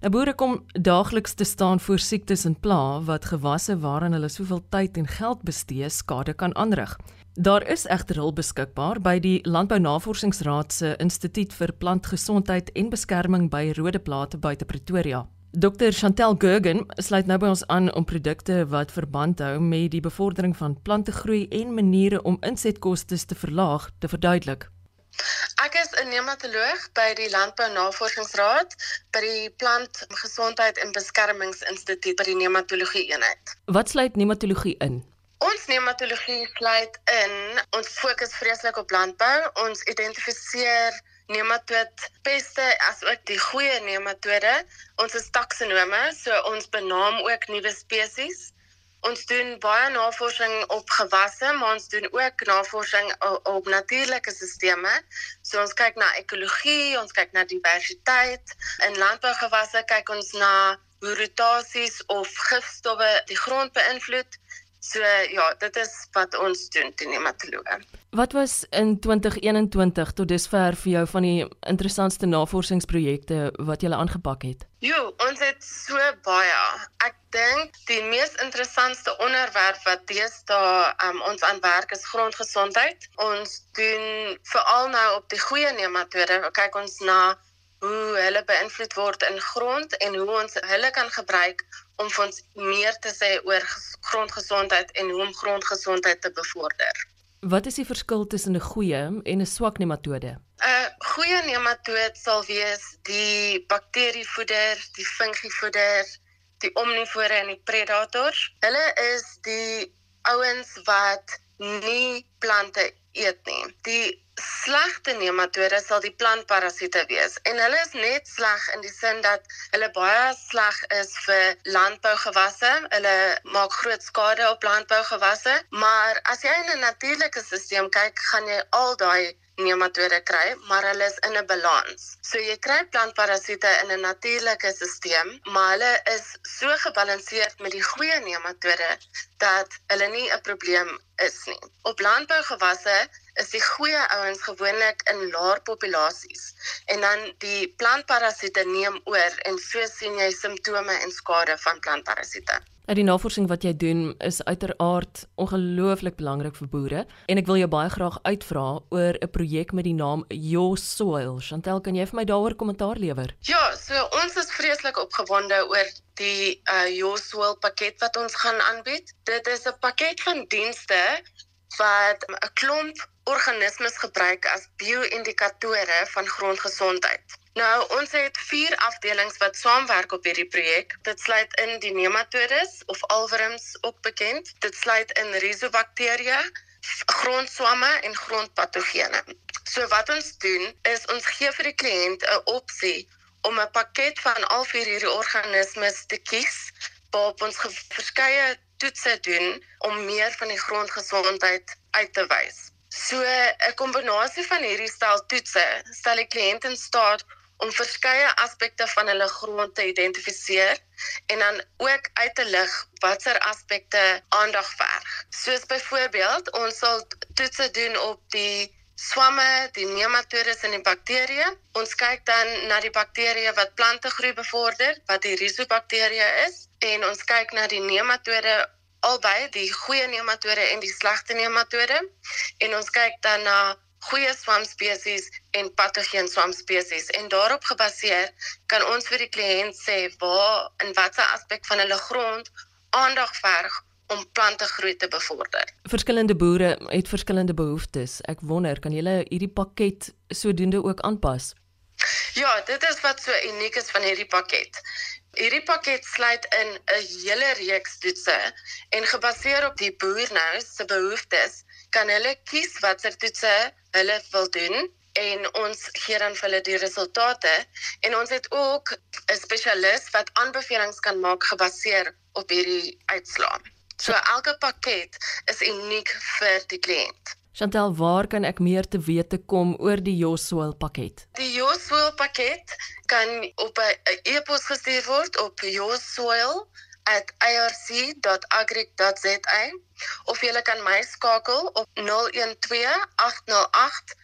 'n Boere kom daagliks te staan voor siektes en pla wat gewasse waaraan hulle soveel tyd en geld bestee skade kan aanrig. Daar is egter hulp beskikbaar by die Landbou Navorsingsraad se Instituut vir Plantgesondheid en Beskerming by Rodeplate buite Pretoria. Dr Chantel Gurgen sluit nou by ons aan om produkte wat verband hou met die bevordering van plantegroei en maniere om insetkoste te verlaag te verduidelik. Ek is 'n nematoloog by die Landbou Navorsingsraad by die Plantgesondheid en Beskermingsinstituut by die nematologie eenheid. Wat sluit nematologie in? Ons nematologie sluit in ons fokus vreeslik op landbou. Ons identifiseer nematoot peste as ook die goeie nematode. Ons is taksonome, so ons benaam ook nuwe spesies. Ons doen baie navorsing op gewasse, maar ons doen ook navorsing op, op natuurlike stelsels. So ons kyk na ekologie, ons kyk na diversiteit. In landbougewasse kyk ons na hoe rotasies of gifstowwe die grond beïnvloed. So ja, dit is wat ons doen teen nematologe. Wat was in 2021 tot dusver vir jou van die interessantste navorsingsprojekte wat jy aangepak het? Jo, ons het so baie. Ek dink die mees interessantste onderwerp wat deesdae um, ons aan werk is grondgesondheid. Ons doen veral nou op die goeie nematode. Kyk ons na hoe hulle beïnvloed word in grond en hoe ons hulle kan gebruik om vir ons meer te sê oor grondgesondheid en hoe om grondgesondheid te bevorder. Wat is die verskil tussen 'n goeie en 'n swak nematode? 'n Goeie nematood sal wees die bakterievoeder, die fungievoeder, die omnivore en die predators. Hulle is die ouens wat nie plante eet nie. Die slegte nematode sal die plantparasiete wees en hulle is net sleg in die sin dat hulle baie sleg is vir landbougewasse. Hulle maak groot skade op landbougewasse, maar as jy in 'n natuurlike stelsel kyk, gaan jy al daai nematode kry, maar hulle is in 'n balans. So jy kry plantparasiete in 'n natuurlike stelsel, maar hulle is so gebalanseerd met die goeie nematode dat hulle nie 'n probleem is nie. Op landbougewasse is die goeie ouens gewoonlik in laer populasies en dan die plantparasiete neem oor en so sien jy simptome en skade van plantparasiete. Uit die navorsing wat jy doen is uiteraard ongelooflik belangrik vir boere en ek wil jou baie graag uitvra oor 'n projek met die naam Your Soil. Chantel, kan jy vir my daaroor kommentaar lewer? Ja, so ons is vreeslik opgewonde oor die uh Your Soil pakket wat ons gaan aanbied. Dit is 'n pakket van dienste wat 'n klomp organismes gebruik as bio-indikatore van grondgesondheid. Nou, ons het 4 afdelings wat saamwerk op hierdie projek. Dit sluit in die nematodes of alworms ook bekend. Dit sluit in rhizobakterieë, grondswamme en grondpatogene. So wat ons doen is ons gee vir die kliënt 'n opsie om 'n pakket van al vier hierdie organismes te kies waarop ons verskeie toetse doen om meer van die grondgesondheid uit te wys. So 'n kombinasie van hierdie stel toetse stel die kliënt in staat om verskeie aspekte van hulle grond te identifiseer en dan ook uit te lig watter aspekte aandag verg. Soos byvoorbeeld, ons sal toetse doen op die swamme, die nematodes en die bakterieë. Ons kyk dan na die bakterieë wat plante groei bevorder, wat die rhizobakterieë is, en ons kyk na die nematode albei die goeie nematode en die slegte nematode en ons kyk dan na goeie swamspesies en patogeen swamspesies en daarop gebaseer kan ons vir die kliënt sê waar in watter aspek van hulle grond aandag verg om plante groei te bevorder. Verskillende boere het verskillende behoeftes. Ek wonder, kan jy hierdie pakket sodoende ook aanpas? Ja, dit is wat so uniek is van hierdie pakket. Hierdie pakket sluit in 'n hele reeks toetse en gebaseer op die boer nou se behoeftes, kan hulle kies watter toetse hulle wil doen en ons gee dan vir hulle die resultate en ons het ook 'n spesialis wat aanbevelings kan maak gebaseer op hierdie uitslae. So elke pakket is uniek vir die kliënt. Chantel, waar kan ek meer te wete kom oor die Joswil pakket? Die Joswil pakket kan op 'n e-pos gestuur word op joswil@irc.agric.za of jy kan my skakel op 012 808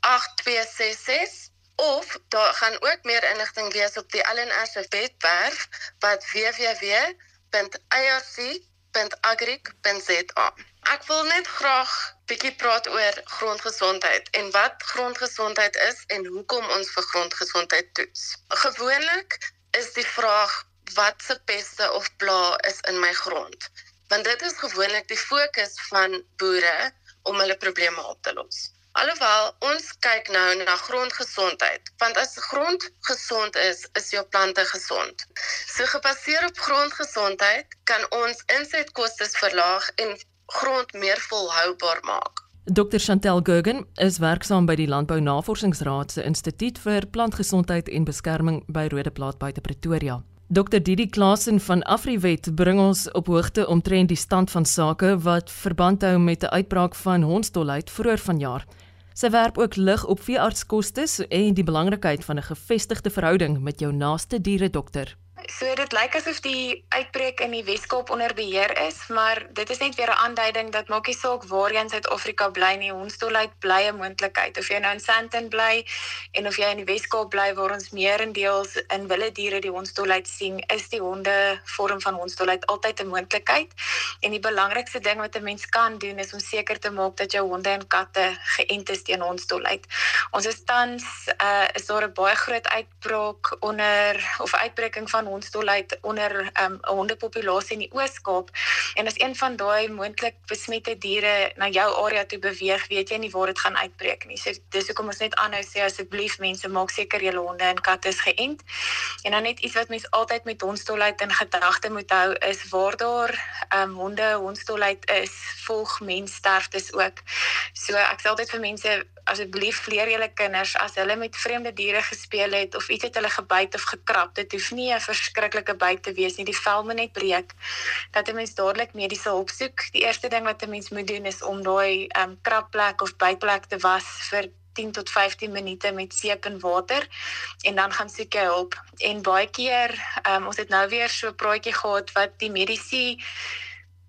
8266 of daar gaan ook meer inligting wees op die LNR se webwerf wat www.irc.agric.za. Ek wil net graag bietjie praat oor grondgesondheid en wat grondgesondheid is en hoekom ons vir grondgesondheid toets. Gewoonlik is die vraag wat se peste of bla is in my grond? Want dit is gewoonlik die fokus van boere om hulle probleme op te los. Alhoewel ons kyk nou na grondgesondheid, want as grond gesond is, is jou plante gesond. So gebaseer op grondgesondheid kan ons insetkoste verlaag en grond meer volhoubaar maak. Dr Chantel Guggen is werksaam by die Landbou Navorsingsraad se Instituut vir Plantgesondheid en Beskerming by Rodeplaat buite Pretoria. Dr Didi Klasen van Afriwet bring ons op hoogte omtrent die stand van sake wat verband hou met 'n uitbraak van hondsdolheid vroeër vanjaar. Sy werp ook lig op veeartskoste en die belangrikheid van 'n gevestigde verhouding met jou naaste dieredokter. So dit lyk asof die uitbreek in die Weskaap onder beheer is, maar dit is net weer 'n aanduiding dat maakie saak waar jy in Suid-Afrika bly nie, hondsdolheid bly 'n moontlikheid. Of jy nou in Sandton bly en of jy in die Weskaap bly waar ons meerendeels in wilde diere die hondsdolheid sien, is die honde vorm van hondsdolheid altyd 'n moontlikheid. En die belangrikste ding wat 'n mens kan doen is om seker te maak dat jou honde en katte geënt is teen hondsdolheid. Ons is tans uh is daar 'n baie groot uitbraak onder of uitbreking van hondsdolheid onder ehm, 'n um, hondepopulasie in die Oos-Kaap en as een van daai moontlik besmette diere na jou area toe beweeg, weet jy nie waar dit gaan uitbreek nie. So dis hoekom ons net aanhou sê asseblief mense maak seker julle honde en katte is geënt. En dan net iets wat mense altyd met hondsdolheid in gedagte moet hou is waar daar um, honde hondsdolheid is, volg mens sterftes ook. So ek sê altyd vir mense asseblief leer julle kinders as hulle met vreemde diere gespeel het of iets het hulle gebyt of gekrap, dit hoef nie 'n verskriklike byt te wees nie, die vel moet net breek. Dat 'n mens dadelik mediese hulp soek. Die eerste ding wat 'n mens moet doen is om daai ehm um, krapplek of bytplek te was vir 10 tot 15 minute met seep en water en dan gaan soek jy hulp. En baie keer, um, ons het nou weer so 'n praatjie gehad wat die medisy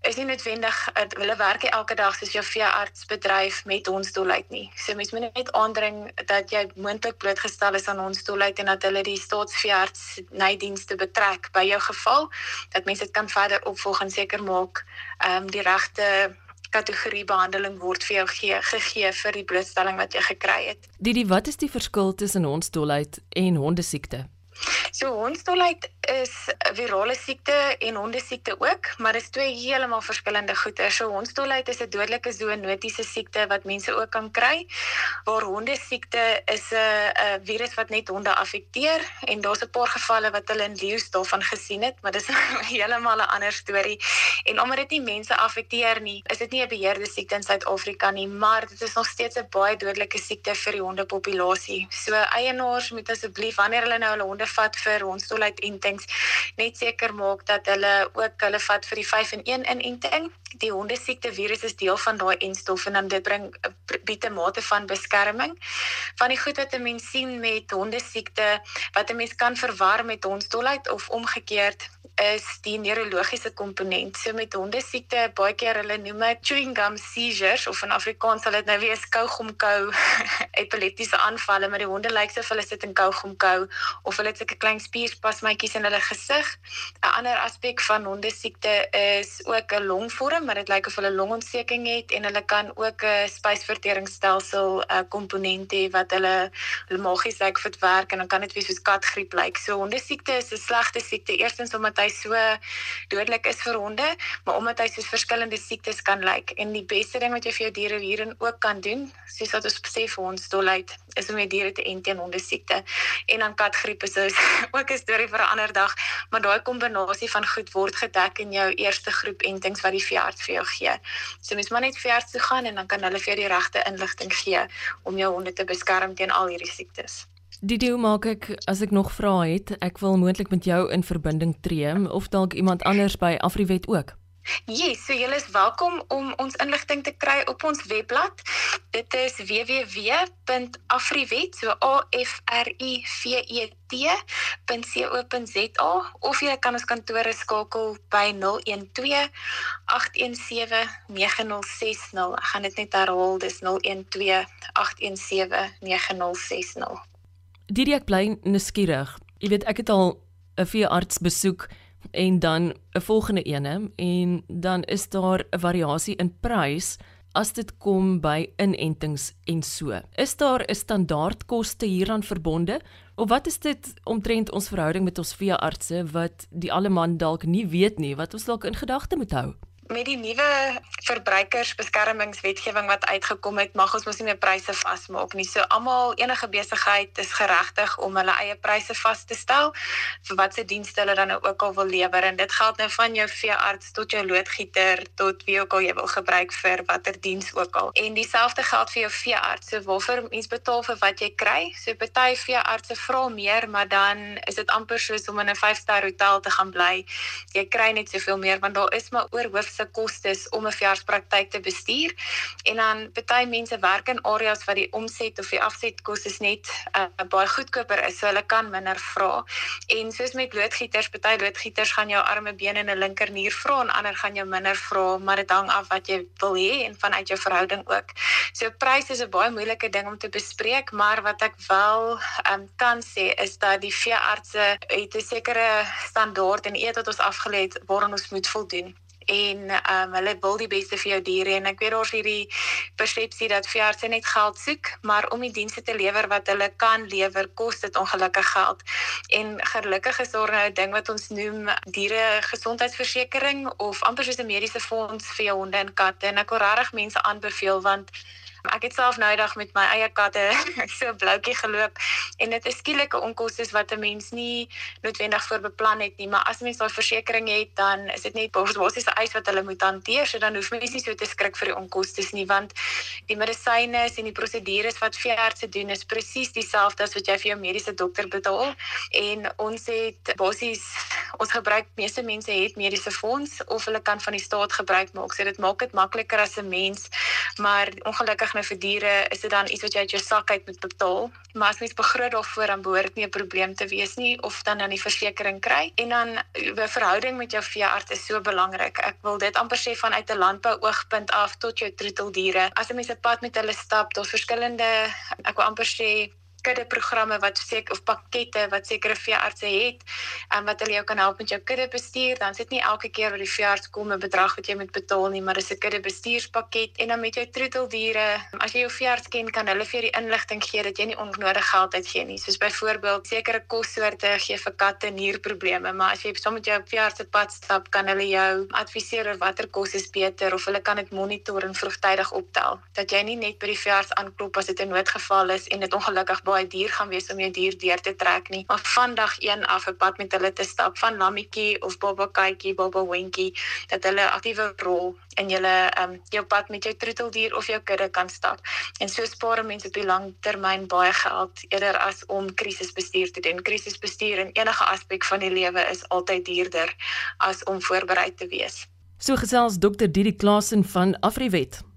is nie noodwendig uh, hulle werk elke dag soos jou veeartsbedryf met ons doelheid nie. So mens moet net aandring dat jy moontlik blootgestel is aan ons doelheid en dat hulle die staatsveearts nydienste betrek by jou geval dat mense dit kan verder opvolg en seker maak ehm um, die regte kategorie behandeling word vir jou gee, gegee vir die blootstelling wat jy gekry het. Didi, wat is die verskil tussen ons doelheid en hondesiekte? So hondsdolheid is 'n virale siekte en hondesiekte ook, maar dit is twee heeltemal verskillende goeie. So hondsdolheid is 'n dodelike zoonotiese siekte wat mense ook kan kry. Waar hondesiekte is 'n virus wat net honde affekteer en daar's 'n paar gevalle wat hulle in leeu's daarvan gesien het, maar dis heeltemal 'n ander storie. En omdat dit nie mense affekteer nie, is dit nie 'n beheerde siekte in Suid-Afrika nie, maar dit is nog steeds 'n baie dodelike siekte vir die hondepopulasie. So eienaars moet asseblief wanneer hulle nou hulle honde vat vir hondsdolheid entings net seker maak dat hulle ook hulle vat vir die 5 in 1 inenting. Die hondesiekte virus is deel van daai enstof en dan dit bring bied 'n mate van beskerming. Van die goed wat 'n mens sien met hondesiekte wat 'n mens kan verwar met hondsdolheid of omgekeerd is die neurologiese komponent. So met hondesiekte baie keer hulle noem dit chewing gum seizures of in Afrikaans sal dit nou wees kougomkou epileptiese aanvalle, maar die honde lyk soos hulle sit in kougomkou of hulle het sulke klein spierspasmatjies in hulle gesig. 'n Ander aspek van hondesiekte is ook 'n longvorm, maar dit lyk of hulle longontsteking het en hulle kan ook 'n spysverteringsstelsel uh, komponent hê wat hulle hulle magies lyk vir werk en dan kan dit wees soos katgriep lyk. So hondesiekte is 'n slegte siekte eerstens omdat hy so dodelik is vir honde, maar omdat hy soos verskillende siektes kan lyk. En die beste ding wat jy vir jou diere hierin ook kan doen, soos wat ons sê vir ons dolheid, is om jou diere te ent teen hondesiekte. En dan katgriep is is ook 'n storie vir 'n ander dag, maar daai kombinasie van goed word gedek in jou eerste groep entings wat die veearts vir jou gee. So mens moet net veearts toe gaan en dan kan hulle vir jou die regte inligting gee om jou honde te beskerm teen al hierdie siektes. Dit hoe maak ek as ek nog vra het, ek wil moontlik met jou in verbinding tree of dalk iemand anders by Afriwet ook. Yes, so julle is welkom om ons inligting te kry op ons webblad. Dit is www.afriwet, so a f r i v e t.co.za of jy kan ons kantore skakel by 012 817 9060. Ek gaan dit net herhaal, dis 012 817 9060. Didi ek bly nuuskierig. Jy weet ek het al 'n veearts besoek en dan 'n volgende ene en dan is daar 'n variasie in prys as dit kom by inentings en so. Is daar 'n standaardkoste hieraan verbonde of wat is dit omtrent ons verhouding met ons veeartse wat die alleman dalk nie weet nie wat ons dalk in gedagte moet hou? Met die nuwe verbruikersbeskermingswetgewing wat uitgekom het, mag ons mos nie meer pryse vasmaak nie. So almal enige besigheid is geregtig om hulle eie pryse vas te stel vir watse dienste hulle dan nou ook al wil lewer en dit geld nou van jou veearts tot jou loodgieter tot wie ook al jy wil gebruik vir watter diens ook al. En dieselfde geld vir jou veearts. So waarvoor mens betaal vir wat jy kry. So party veeartse vra meer, maar dan is dit amper soos om in 'n 5-ster hotel te gaan bly. Jy kry net soveel meer want daar is maar oor hoof se kostes om 'n verjaarspraktyk te bestuur. En dan baie mense werk in areas waar die omset of die afsetkostes net uh, baie goedkoper is, so hulle kan minder vra. En soos met loodgieters, baie loodgieters gaan jou arme bene en 'n linkernier vra en ander gaan jou minder vra, maar dit hang af wat jy wil hê en vanuit jou verhouding ook. So prys is 'n baie moeilike ding om te bespreek, maar wat ek wel um, kan sê is dat die veeartse het 'n sekere standaard en eet wat ons afgelê het waaraan ons moet voldoen en ehm um, hulle wil die beste vir jou diere en ek weet daar's hierdie persepsie dat veeartse net geld soek, maar om die dienste te lewer wat hulle kan lewer, kos dit ongelukkig geld. En gelukkig is daar nou 'n ding wat ons noem diere gesondheidsversekering of amper soos 'n mediese fonds vir jou honde en katte en ek wil regtig mense aanbeveel want Ek het self nou eendag met my eie katte so bloukie geloop en dit is skielike onkoste wat 'n mens nie noodwendig voorbeplan het nie, maar as mens daai versekerings het, dan is dit net basiese eis wat hulle moet hanteer, so dan hoef mens nie so te skrik vir die onkoste nie, want die medisyne en die prosedures wat veeartse doen is presies dieselfde as wat jy vir jou mediese dokter betaal en ons het basies ons gebruik meeste mense het mediese fonds of hulle kan van die staat gebruik maak. So dit maak dit makliker as 'n mens, maar ongelukkig nou vir diere is dit dan iets wat jy uit jou sak uit moet betaal. Maar as mens begroot daarvoor dan behoort nie 'n probleem te wees nie of dan dan die versekerings kry. En dan die verhouding met jou veearts is so belangrik. Ek wil dit amper sê vanuit 'n landbou oogpunt af tot jou troeteldiere. As 'n mens 'n pad met hulle stap, daar's verskillende ek wil amper sê kudde programme wat seker of pakkette wat sekere veeartse het en um, wat hulle jou kan help met jou kudde bestuur dan sit nie elke keer wat die veearts kom 'n bedrag wat jy moet betaal nie maar dis 'n kudde bestuurspakket en dan met jou troeteldiere as jy jou veearts ken kan hulle vir jou die inligting gee dat jy nie onnodig geld uitgee nie. Soos byvoorbeeld sekere kossoorte gee vir katte nierprobleme maar as jy saam met jou veearts op pad stap kan hulle jou adviseer oor watter kos is beter of hulle kan dit monitor en vroegtydig optel. Dat jy nie net by die veearts aanklop as dit 'n noodgeval is en dit ongelukkig baie duur gaan wees om jou dier deur te trek nie. Maar van dag 1 af 'n pad met hulle te stap van lammetjie of baba kykie, baba wentjie dat hulle aktiewe rol in julle ehm um, jou pad met jou troeteldier of jou kudde kan stap. En so spaar mense op die lang termyn baie geld eerder as om krisisbestuur te doen. Krisisbestuur in enige aspek van die lewe is altyd duurder as om voorberei te wees. So gesels Dr Didi Klasen van Afriwet.